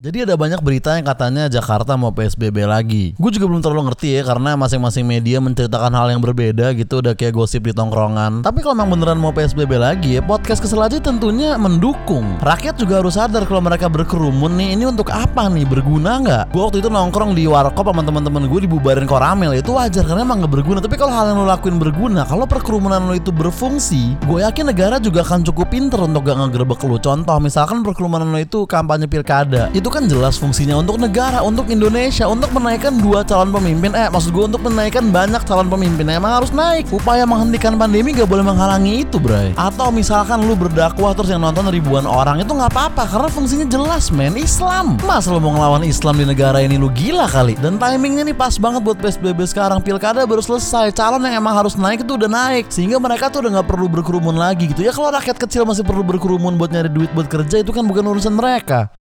Jadi ada banyak berita yang katanya Jakarta mau PSBB lagi. Gue juga belum terlalu ngerti ya karena masing-masing media menceritakan hal yang berbeda gitu udah kayak gosip di tongkrongan. Tapi kalau memang beneran mau PSBB lagi ya podcast kesel aja tentunya mendukung. Rakyat juga harus sadar kalau mereka berkerumun nih ini untuk apa nih berguna nggak? Gue waktu itu nongkrong di warkop sama teman-teman gue dibubarin koramel itu wajar karena emang nggak berguna. Tapi kalau hal yang lo lakuin berguna, kalau perkerumunan lo itu berfungsi, gue yakin negara juga akan cukup pinter untuk gak ngegerebek lo. Contoh misalkan perkerumunan lo itu kampanye pilkada, itu kan jelas fungsinya untuk negara, untuk Indonesia, untuk menaikkan dua calon pemimpin. Eh, maksud gue untuk menaikkan banyak calon pemimpin. Emang harus naik. Upaya menghentikan pandemi gak boleh menghalangi itu, bray. Atau misalkan lu berdakwah terus yang nonton ribuan orang itu nggak apa-apa karena fungsinya jelas, men. Islam. Mas lu mau ngelawan Islam di negara ini lu gila kali. Dan timingnya nih pas banget buat PSBB sekarang. Pilkada baru selesai. Calon yang emang harus naik itu udah naik. Sehingga mereka tuh udah nggak perlu berkerumun lagi gitu. Ya kalau rakyat kecil masih perlu berkerumun buat nyari duit buat kerja itu kan bukan urusan mereka.